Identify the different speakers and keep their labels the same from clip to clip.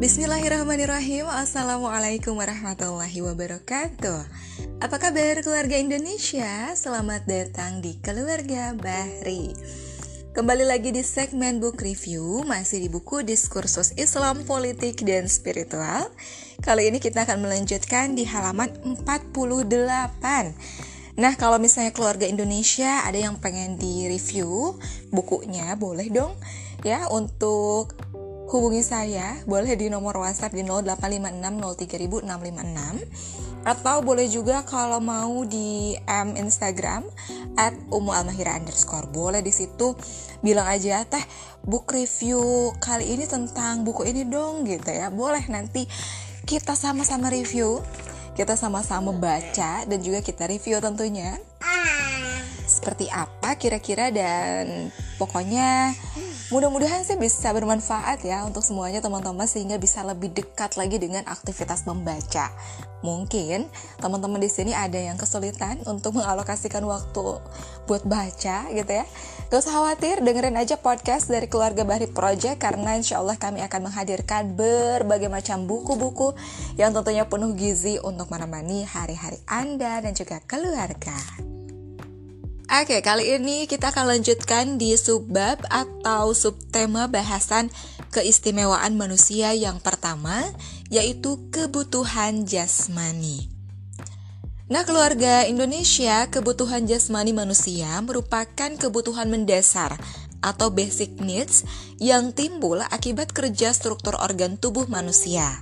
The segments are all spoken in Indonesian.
Speaker 1: Bismillahirrahmanirrahim. Assalamualaikum warahmatullahi wabarakatuh. Apa kabar keluarga Indonesia? Selamat datang di Keluarga Bahri. Kembali lagi di segmen book review. Masih di buku Diskursus Islam, Politik, dan Spiritual. Kali ini kita akan melanjutkan di halaman 48 Nah kalau misalnya keluarga Indonesia ada yang pengen di review bukunya boleh dong ya untuk hubungi saya boleh di nomor WhatsApp di 0856030656 atau boleh juga kalau mau di M Instagram at umu almahira underscore. Boleh di situ bilang aja teh book review kali ini tentang buku ini dong gitu ya. Boleh nanti kita sama-sama review kita sama-sama baca dan juga kita review tentunya. Seperti apa kira-kira dan pokoknya Mudah-mudahan sih bisa bermanfaat ya untuk semuanya teman-teman sehingga bisa lebih dekat lagi dengan aktivitas membaca. Mungkin teman-teman di sini ada yang kesulitan untuk mengalokasikan waktu buat baca gitu ya. Gak usah khawatir, dengerin aja podcast dari keluarga Bahri Project karena insya Allah kami akan menghadirkan berbagai macam buku-buku yang tentunya penuh gizi untuk menemani hari-hari Anda dan juga keluarga. Oke, kali ini kita akan lanjutkan di subbab atau subtema bahasan keistimewaan manusia yang pertama, yaitu kebutuhan jasmani. Nah, keluarga Indonesia, kebutuhan jasmani manusia merupakan kebutuhan mendasar atau basic needs yang timbul akibat kerja struktur organ tubuh manusia.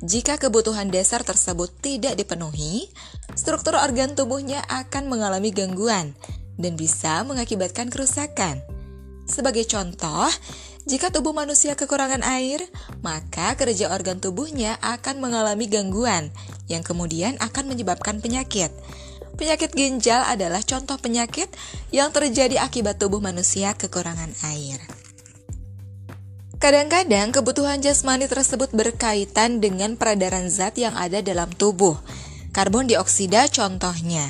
Speaker 1: Jika kebutuhan dasar tersebut tidak dipenuhi, struktur organ tubuhnya akan mengalami gangguan dan bisa mengakibatkan kerusakan. Sebagai contoh, jika tubuh manusia kekurangan air, maka kerja organ tubuhnya akan mengalami gangguan yang kemudian akan menyebabkan penyakit. Penyakit ginjal adalah contoh penyakit yang terjadi akibat tubuh manusia kekurangan air. Kadang-kadang kebutuhan jasmani tersebut berkaitan dengan peredaran zat yang ada dalam tubuh. Karbon dioksida contohnya.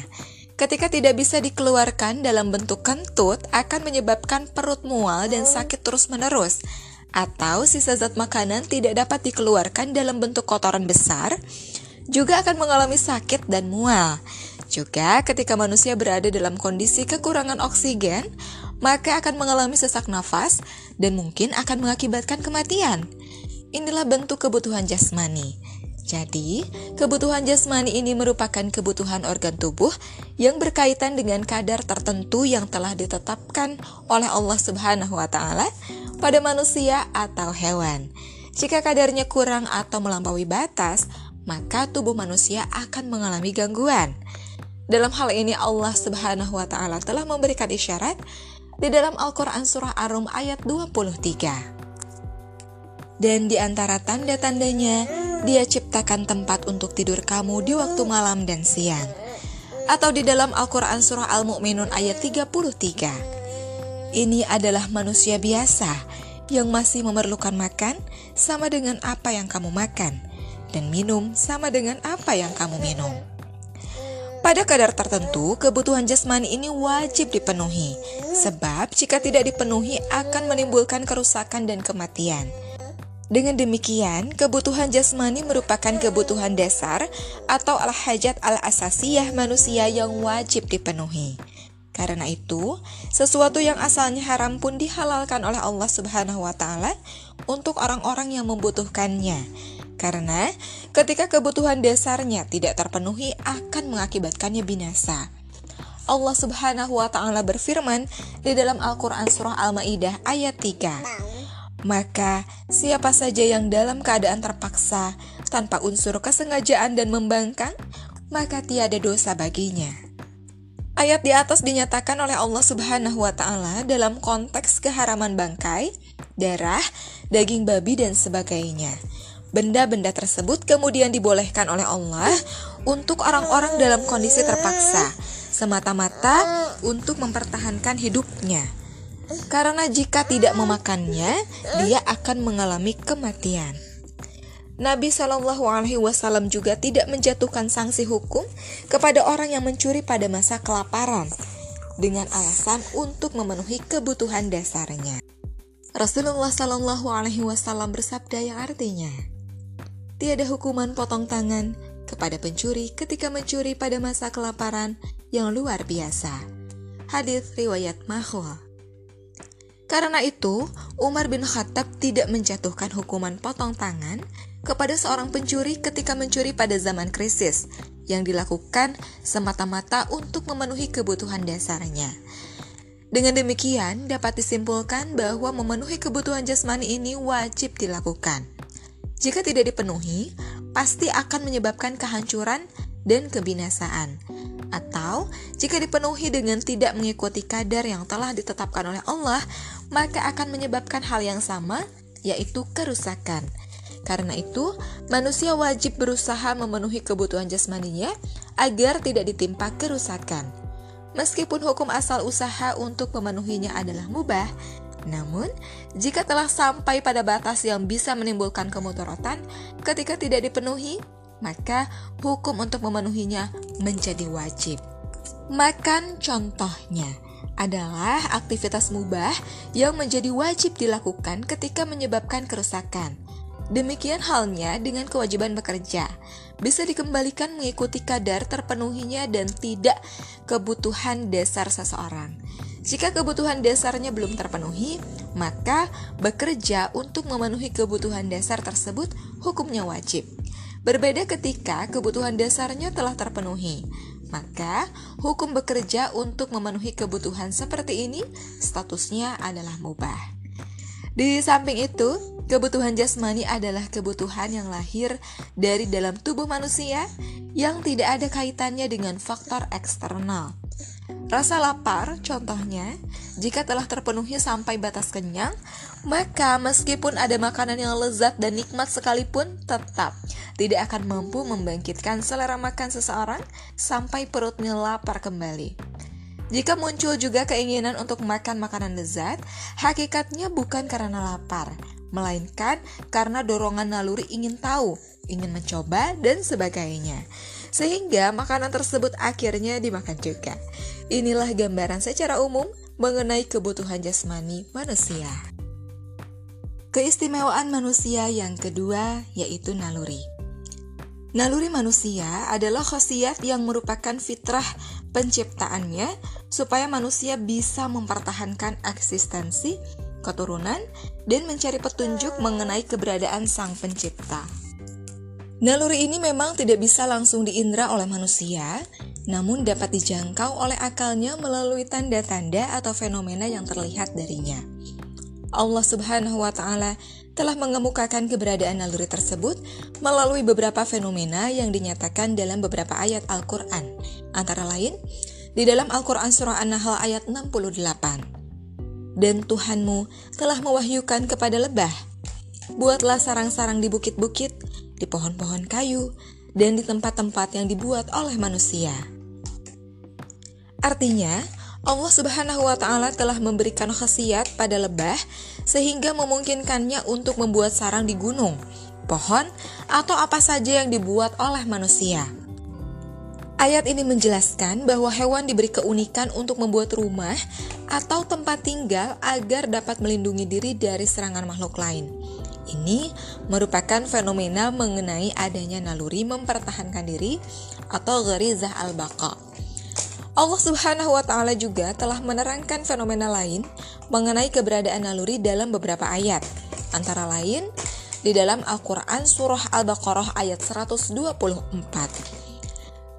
Speaker 1: Ketika tidak bisa dikeluarkan dalam bentuk kentut akan menyebabkan perut mual dan sakit terus-menerus. Atau sisa zat makanan tidak dapat dikeluarkan dalam bentuk kotoran besar, juga akan mengalami sakit dan mual. Juga ketika manusia berada dalam kondisi kekurangan oksigen, maka akan mengalami sesak nafas dan mungkin akan mengakibatkan kematian. Inilah bentuk kebutuhan jasmani. Jadi, kebutuhan jasmani ini merupakan kebutuhan organ tubuh yang berkaitan dengan kadar tertentu yang telah ditetapkan oleh Allah Subhanahu wa taala pada manusia atau hewan. Jika kadarnya kurang atau melampaui batas, maka tubuh manusia akan mengalami gangguan. Dalam hal ini Allah Subhanahu wa taala telah memberikan isyarat di dalam Al-Qur'an surah Ar-Rum ayat 23. Dan di antara tanda-tandanya, Dia ciptakan tempat untuk tidur kamu di waktu malam dan siang. Atau di dalam Al-Qur'an surah Al-Mu'minun ayat 33. Ini adalah manusia biasa yang masih memerlukan makan sama dengan apa yang kamu makan dan minum sama dengan apa yang kamu minum. Pada kadar tertentu, kebutuhan jasmani ini wajib dipenuhi, sebab jika tidak dipenuhi akan menimbulkan kerusakan dan kematian. Dengan demikian, kebutuhan jasmani merupakan kebutuhan dasar atau al-hajat al-asasiyah manusia yang wajib dipenuhi. Karena itu, sesuatu yang asalnya haram pun dihalalkan oleh Allah Subhanahu wa taala untuk orang-orang yang membutuhkannya karena ketika kebutuhan dasarnya tidak terpenuhi akan mengakibatkannya binasa. Allah Subhanahu wa taala berfirman di dalam Al-Qur'an surah Al-Maidah ayat 3. Maka siapa saja yang dalam keadaan terpaksa tanpa unsur kesengajaan dan membangkang, maka tiada dosa baginya. Ayat di atas dinyatakan oleh Allah Subhanahu wa taala dalam konteks keharaman bangkai, darah, daging babi dan sebagainya. Benda-benda tersebut kemudian dibolehkan oleh Allah untuk orang-orang dalam kondisi terpaksa, semata-mata untuk mempertahankan hidupnya. Karena jika tidak memakannya, dia akan mengalami kematian. Nabi Shallallahu Alaihi Wasallam juga tidak menjatuhkan sanksi hukum kepada orang yang mencuri pada masa kelaparan dengan alasan untuk memenuhi kebutuhan dasarnya. Rasulullah Shallallahu Alaihi Wasallam bersabda yang artinya, tiada hukuman potong tangan kepada pencuri ketika mencuri pada masa kelaparan yang luar biasa. Hadis riwayat Mahwa. Karena itu, Umar bin Khattab tidak menjatuhkan hukuman potong tangan kepada seorang pencuri ketika mencuri pada zaman krisis yang dilakukan semata-mata untuk memenuhi kebutuhan dasarnya. Dengan demikian, dapat disimpulkan bahwa memenuhi kebutuhan jasmani ini wajib dilakukan. Jika tidak dipenuhi, pasti akan menyebabkan kehancuran dan kebinasaan. Atau jika dipenuhi dengan tidak mengikuti kadar yang telah ditetapkan oleh Allah, maka akan menyebabkan hal yang sama, yaitu kerusakan. Karena itu, manusia wajib berusaha memenuhi kebutuhan jasmaninya agar tidak ditimpa kerusakan. Meskipun hukum asal usaha untuk memenuhinya adalah mubah, namun jika telah sampai pada batas yang bisa menimbulkan kemudorotan ketika tidak dipenuhi, maka hukum untuk memenuhinya menjadi wajib. Makan contohnya adalah aktivitas mubah yang menjadi wajib dilakukan ketika menyebabkan kerusakan. Demikian halnya dengan kewajiban bekerja, bisa dikembalikan mengikuti kadar terpenuhinya dan tidak kebutuhan dasar seseorang. Jika kebutuhan dasarnya belum terpenuhi, maka bekerja untuk memenuhi kebutuhan dasar tersebut hukumnya wajib. Berbeda ketika kebutuhan dasarnya telah terpenuhi, maka hukum bekerja untuk memenuhi kebutuhan seperti ini statusnya adalah mubah. Di samping itu, kebutuhan jasmani adalah kebutuhan yang lahir dari dalam tubuh manusia yang tidak ada kaitannya dengan faktor eksternal. Rasa lapar, contohnya, jika telah terpenuhi sampai batas kenyang, maka meskipun ada makanan yang lezat dan nikmat sekalipun, tetap tidak akan mampu membangkitkan selera makan seseorang sampai perutnya lapar kembali. Jika muncul juga keinginan untuk makan makanan lezat, hakikatnya bukan karena lapar, melainkan karena dorongan naluri ingin tahu, ingin mencoba, dan sebagainya. Sehingga makanan tersebut akhirnya dimakan juga. Inilah gambaran secara umum mengenai kebutuhan jasmani manusia. Keistimewaan manusia yang kedua yaitu naluri. Naluri manusia adalah khasiat yang merupakan fitrah penciptaannya supaya manusia bisa mempertahankan eksistensi, keturunan, dan mencari petunjuk mengenai keberadaan sang pencipta. Naluri ini memang tidak bisa langsung diindra oleh manusia, namun dapat dijangkau oleh akalnya melalui tanda-tanda atau fenomena yang terlihat darinya. Allah Subhanahu wa Ta'ala telah mengemukakan keberadaan naluri tersebut melalui beberapa fenomena yang dinyatakan dalam beberapa ayat Al-Quran, antara lain di dalam Al-Quran Surah An-Nahl ayat 68. Dan Tuhanmu telah mewahyukan kepada lebah, buatlah sarang-sarang di bukit-bukit, di pohon-pohon kayu, dan di tempat-tempat yang dibuat oleh manusia. Artinya, Allah Subhanahu wa taala telah memberikan khasiat pada lebah sehingga memungkinkannya untuk membuat sarang di gunung, pohon, atau apa saja yang dibuat oleh manusia. Ayat ini menjelaskan bahwa hewan diberi keunikan untuk membuat rumah atau tempat tinggal agar dapat melindungi diri dari serangan makhluk lain. Ini merupakan fenomena mengenai adanya naluri mempertahankan diri atau gharizah al-baqa. Allah Subhanahu wa taala juga telah menerangkan fenomena lain mengenai keberadaan naluri dalam beberapa ayat. Antara lain di dalam Al-Qur'an surah Al-Baqarah ayat 124.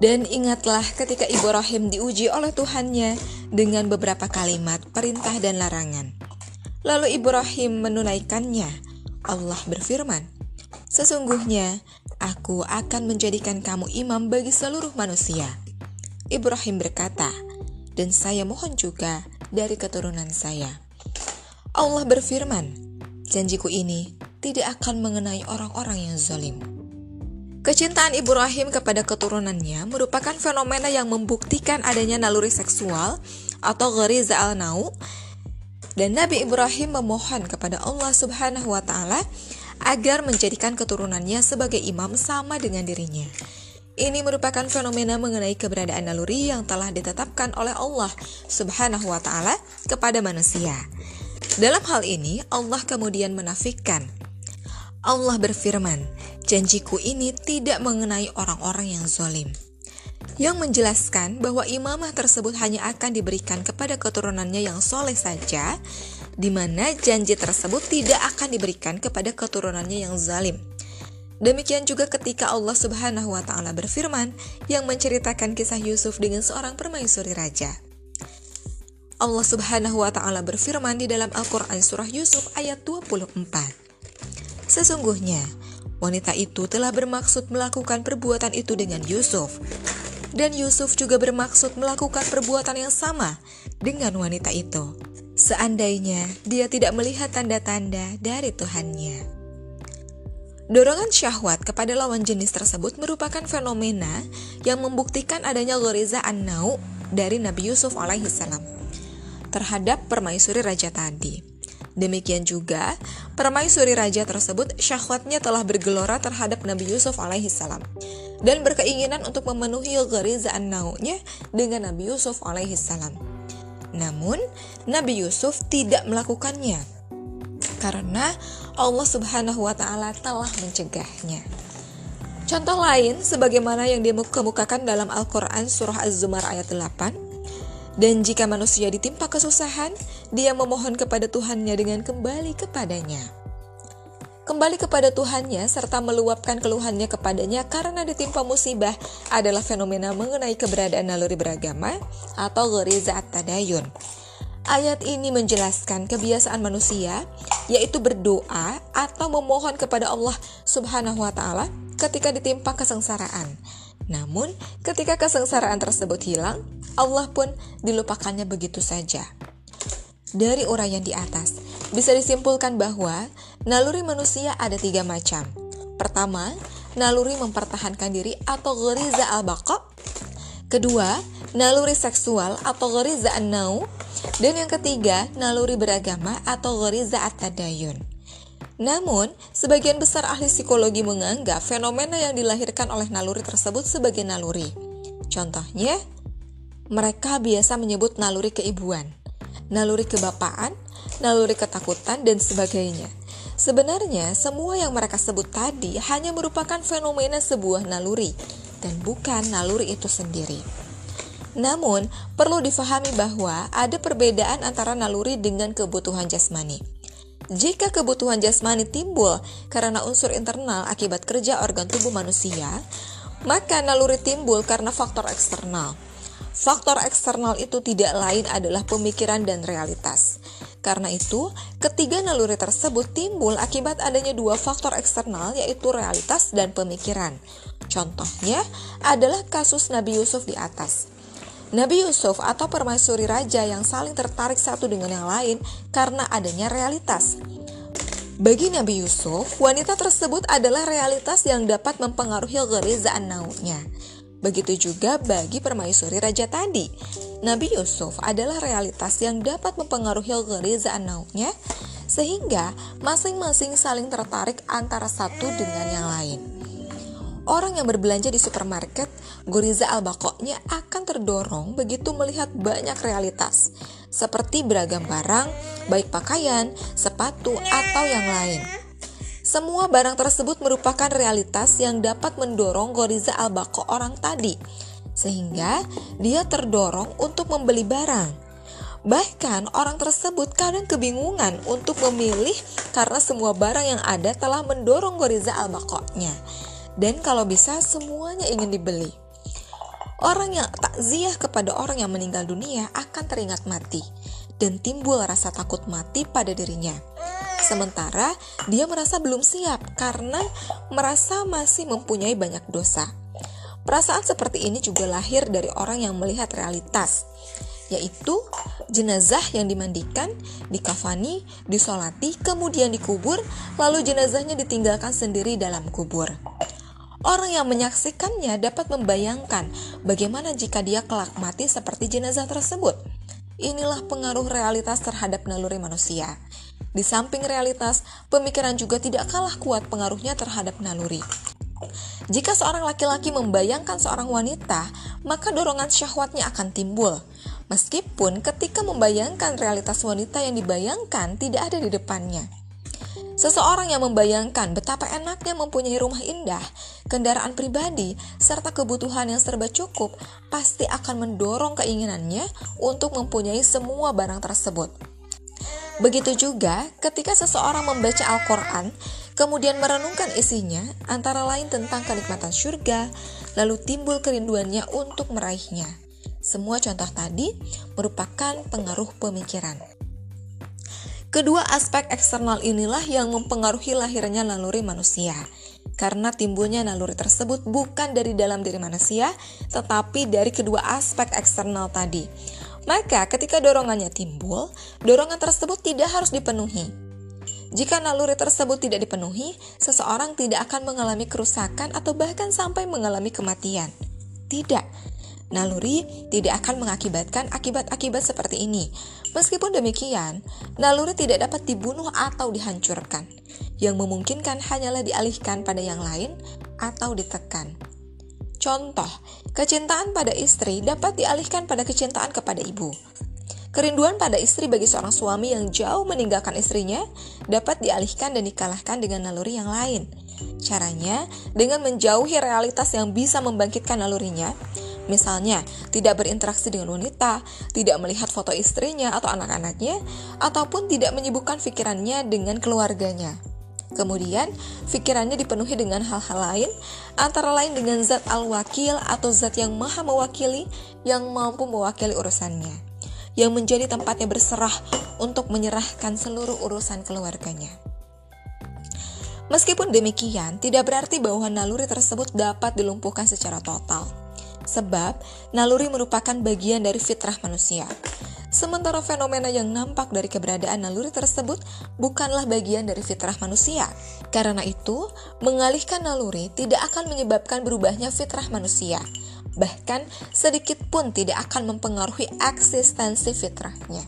Speaker 1: Dan ingatlah ketika Ibrahim diuji oleh Tuhannya dengan beberapa kalimat perintah dan larangan. Lalu Ibrahim menunaikannya. Allah berfirman, "Sesungguhnya aku akan menjadikan kamu imam bagi seluruh manusia." Ibrahim berkata, "Dan saya mohon juga dari keturunan saya." Allah berfirman, "Janjiku ini tidak akan mengenai orang-orang yang zalim." Kecintaan Ibrahim kepada keturunannya merupakan fenomena yang membuktikan adanya naluri seksual atau ghariza al-nau dan Nabi Ibrahim memohon kepada Allah Subhanahu wa taala agar menjadikan keturunannya sebagai imam sama dengan dirinya. Ini merupakan fenomena mengenai keberadaan naluri yang telah ditetapkan oleh Allah Subhanahu wa taala kepada manusia. Dalam hal ini, Allah kemudian menafikan. Allah berfirman, janjiku ini tidak mengenai orang-orang yang zolim. Yang menjelaskan bahwa imamah tersebut hanya akan diberikan kepada keturunannya yang soleh saja, di mana janji tersebut tidak akan diberikan kepada keturunannya yang zalim. Demikian juga ketika Allah Subhanahu wa taala berfirman yang menceritakan kisah Yusuf dengan seorang permaisuri raja. Allah Subhanahu wa taala berfirman di dalam Al-Qur'an surah Yusuf ayat 24. Sesungguhnya wanita itu telah bermaksud melakukan perbuatan itu dengan Yusuf. Dan Yusuf juga bermaksud melakukan perbuatan yang sama dengan wanita itu. Seandainya dia tidak melihat tanda-tanda dari Tuhannya. Dorongan syahwat kepada lawan jenis tersebut merupakan fenomena yang membuktikan adanya goriza an-nau dari Nabi Yusuf alaihissalam terhadap permaisuri raja tadi. Demikian juga, permaisuri raja tersebut syahwatnya telah bergelora terhadap Nabi Yusuf alaihissalam dan berkeinginan untuk memenuhi goriza an-naunya dengan Nabi Yusuf alaihissalam. Namun, Nabi Yusuf tidak melakukannya karena Allah Subhanahu wa taala telah mencegahnya. Contoh lain sebagaimana yang dikemukakan dalam Al-Qur'an surah Az-Zumar ayat 8 dan jika manusia ditimpa kesusahan, dia memohon kepada Tuhannya dengan kembali kepadanya. Kembali kepada Tuhannya serta meluapkan keluhannya kepadanya karena ditimpa musibah adalah fenomena mengenai keberadaan naluri beragama atau geriza at-tadayun Ayat ini menjelaskan kebiasaan manusia, yaitu berdoa atau memohon kepada Allah Subhanahu wa Ta'ala ketika ditimpa kesengsaraan. Namun, ketika kesengsaraan tersebut hilang, Allah pun dilupakannya begitu saja. Dari uraian di atas, bisa disimpulkan bahwa naluri manusia ada tiga macam. Pertama, naluri mempertahankan diri atau geriza al-baqa. Kedua, naluri seksual atau geriza an-nau dan yang ketiga, naluri beragama atau goriza at-tadayun. Namun, sebagian besar ahli psikologi menganggap fenomena yang dilahirkan oleh naluri tersebut sebagai naluri. Contohnya, mereka biasa menyebut naluri keibuan, naluri kebapaan, naluri ketakutan, dan sebagainya. Sebenarnya, semua yang mereka sebut tadi hanya merupakan fenomena sebuah naluri, dan bukan naluri itu sendiri. Namun, perlu difahami bahwa ada perbedaan antara naluri dengan kebutuhan jasmani. Jika kebutuhan jasmani timbul karena unsur internal akibat kerja organ tubuh manusia, maka naluri timbul karena faktor eksternal. Faktor eksternal itu tidak lain adalah pemikiran dan realitas. Karena itu, ketiga naluri tersebut timbul akibat adanya dua faktor eksternal yaitu realitas dan pemikiran. Contohnya adalah kasus Nabi Yusuf di atas. Nabi Yusuf atau permaisuri raja yang saling tertarik satu dengan yang lain karena adanya realitas. Bagi Nabi Yusuf, wanita tersebut adalah realitas yang dapat mempengaruhi gerizaan naunya. Begitu juga bagi permaisuri raja tadi. Nabi Yusuf adalah realitas yang dapat mempengaruhi gerizaan naunya, sehingga masing-masing saling tertarik antara satu dengan yang lain. Orang yang berbelanja di supermarket, goriza al-bakoknya akan terdorong begitu melihat banyak realitas, seperti beragam barang, baik pakaian, sepatu, atau yang lain. Semua barang tersebut merupakan realitas yang dapat mendorong goriza al-bako orang tadi, sehingga dia terdorong untuk membeli barang. Bahkan orang tersebut kadang kebingungan untuk memilih karena semua barang yang ada telah mendorong goriza al-bakoknya dan kalau bisa semuanya ingin dibeli. Orang yang takziah kepada orang yang meninggal dunia akan teringat mati dan timbul rasa takut mati pada dirinya. Sementara dia merasa belum siap karena merasa masih mempunyai banyak dosa. Perasaan seperti ini juga lahir dari orang yang melihat realitas, yaitu jenazah yang dimandikan, dikafani, disolati, kemudian dikubur, lalu jenazahnya ditinggalkan sendiri dalam kubur. Orang yang menyaksikannya dapat membayangkan bagaimana jika dia kelak mati seperti jenazah tersebut. Inilah pengaruh realitas terhadap naluri manusia. Di samping realitas, pemikiran juga tidak kalah kuat pengaruhnya terhadap naluri. Jika seorang laki-laki membayangkan seorang wanita, maka dorongan syahwatnya akan timbul. Meskipun ketika membayangkan realitas wanita yang dibayangkan tidak ada di depannya. Seseorang yang membayangkan betapa enaknya mempunyai rumah indah, kendaraan pribadi, serta kebutuhan yang serba cukup, pasti akan mendorong keinginannya untuk mempunyai semua barang tersebut. Begitu juga ketika seseorang membaca Al-Quran, kemudian merenungkan isinya, antara lain tentang kenikmatan surga, lalu timbul kerinduannya untuk meraihnya. Semua contoh tadi merupakan pengaruh pemikiran. Kedua aspek eksternal inilah yang mempengaruhi lahirnya naluri manusia. Karena timbulnya naluri tersebut bukan dari dalam diri manusia, tetapi dari kedua aspek eksternal tadi. Maka ketika dorongannya timbul, dorongan tersebut tidak harus dipenuhi. Jika naluri tersebut tidak dipenuhi, seseorang tidak akan mengalami kerusakan atau bahkan sampai mengalami kematian. Tidak, naluri tidak akan mengakibatkan akibat-akibat seperti ini. Meskipun demikian, naluri tidak dapat dibunuh atau dihancurkan. Yang memungkinkan hanyalah dialihkan pada yang lain atau ditekan. Contoh, kecintaan pada istri dapat dialihkan pada kecintaan kepada ibu. Kerinduan pada istri bagi seorang suami yang jauh meninggalkan istrinya dapat dialihkan dan dikalahkan dengan naluri yang lain. Caranya dengan menjauhi realitas yang bisa membangkitkan nalurinya, Misalnya, tidak berinteraksi dengan wanita, tidak melihat foto istrinya atau anak-anaknya, ataupun tidak menyibukkan pikirannya dengan keluarganya. Kemudian, pikirannya dipenuhi dengan hal-hal lain, antara lain dengan zat al-wakil atau zat yang maha mewakili yang mampu mewakili urusannya, yang menjadi tempatnya berserah untuk menyerahkan seluruh urusan keluarganya. Meskipun demikian, tidak berarti bahwa naluri tersebut dapat dilumpuhkan secara total sebab naluri merupakan bagian dari fitrah manusia. Sementara fenomena yang nampak dari keberadaan naluri tersebut bukanlah bagian dari fitrah manusia. Karena itu, mengalihkan naluri tidak akan menyebabkan berubahnya fitrah manusia. Bahkan sedikit pun tidak akan mempengaruhi eksistensi fitrahnya.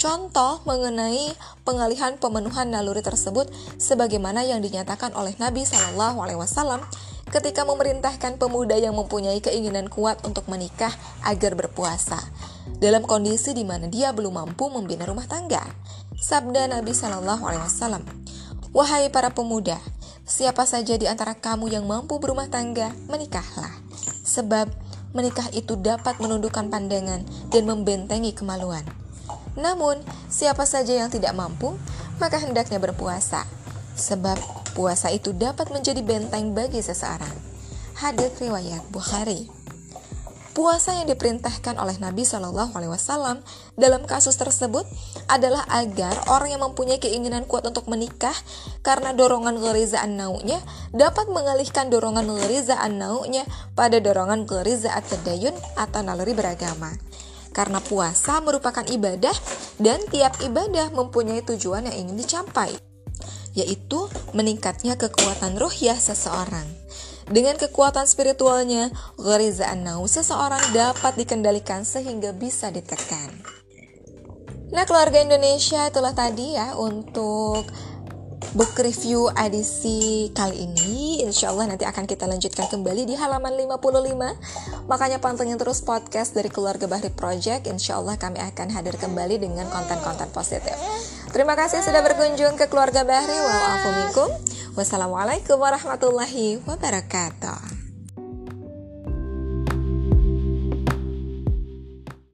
Speaker 1: Contoh mengenai pengalihan pemenuhan naluri tersebut sebagaimana yang dinyatakan oleh Nabi Shallallahu alaihi wasallam ketika memerintahkan pemuda yang mempunyai keinginan kuat untuk menikah agar berpuasa dalam kondisi di mana dia belum mampu membina rumah tangga. Sabda Nabi Shallallahu Alaihi Wasallam, wahai para pemuda, siapa saja di antara kamu yang mampu berumah tangga, menikahlah, sebab menikah itu dapat menundukkan pandangan dan membentengi kemaluan. Namun, siapa saja yang tidak mampu, maka hendaknya berpuasa, sebab puasa itu dapat menjadi benteng bagi seseorang. Hadis riwayat Bukhari. Puasa yang diperintahkan oleh Nabi Shallallahu Alaihi Wasallam dalam kasus tersebut adalah agar orang yang mempunyai keinginan kuat untuk menikah karena dorongan gerizaan naunya dapat mengalihkan dorongan gerizaan naunya pada dorongan gerizaat tadayun atau naluri beragama. Karena puasa merupakan ibadah dan tiap ibadah mempunyai tujuan yang ingin dicapai yaitu meningkatnya kekuatan ruhiyah seseorang. Dengan kekuatan spiritualnya, ghariza nau seseorang dapat dikendalikan sehingga bisa ditekan. Nah, keluarga Indonesia itulah tadi ya untuk book review edisi kali ini Insya Allah nanti akan kita lanjutkan kembali di halaman 55 Makanya pantengin terus podcast dari Keluarga Bahri Project Insya Allah kami akan hadir kembali dengan konten-konten positif Terima kasih sudah berkunjung ke Keluarga Bahri. Wassalamualaikum warahmatullahi wabarakatuh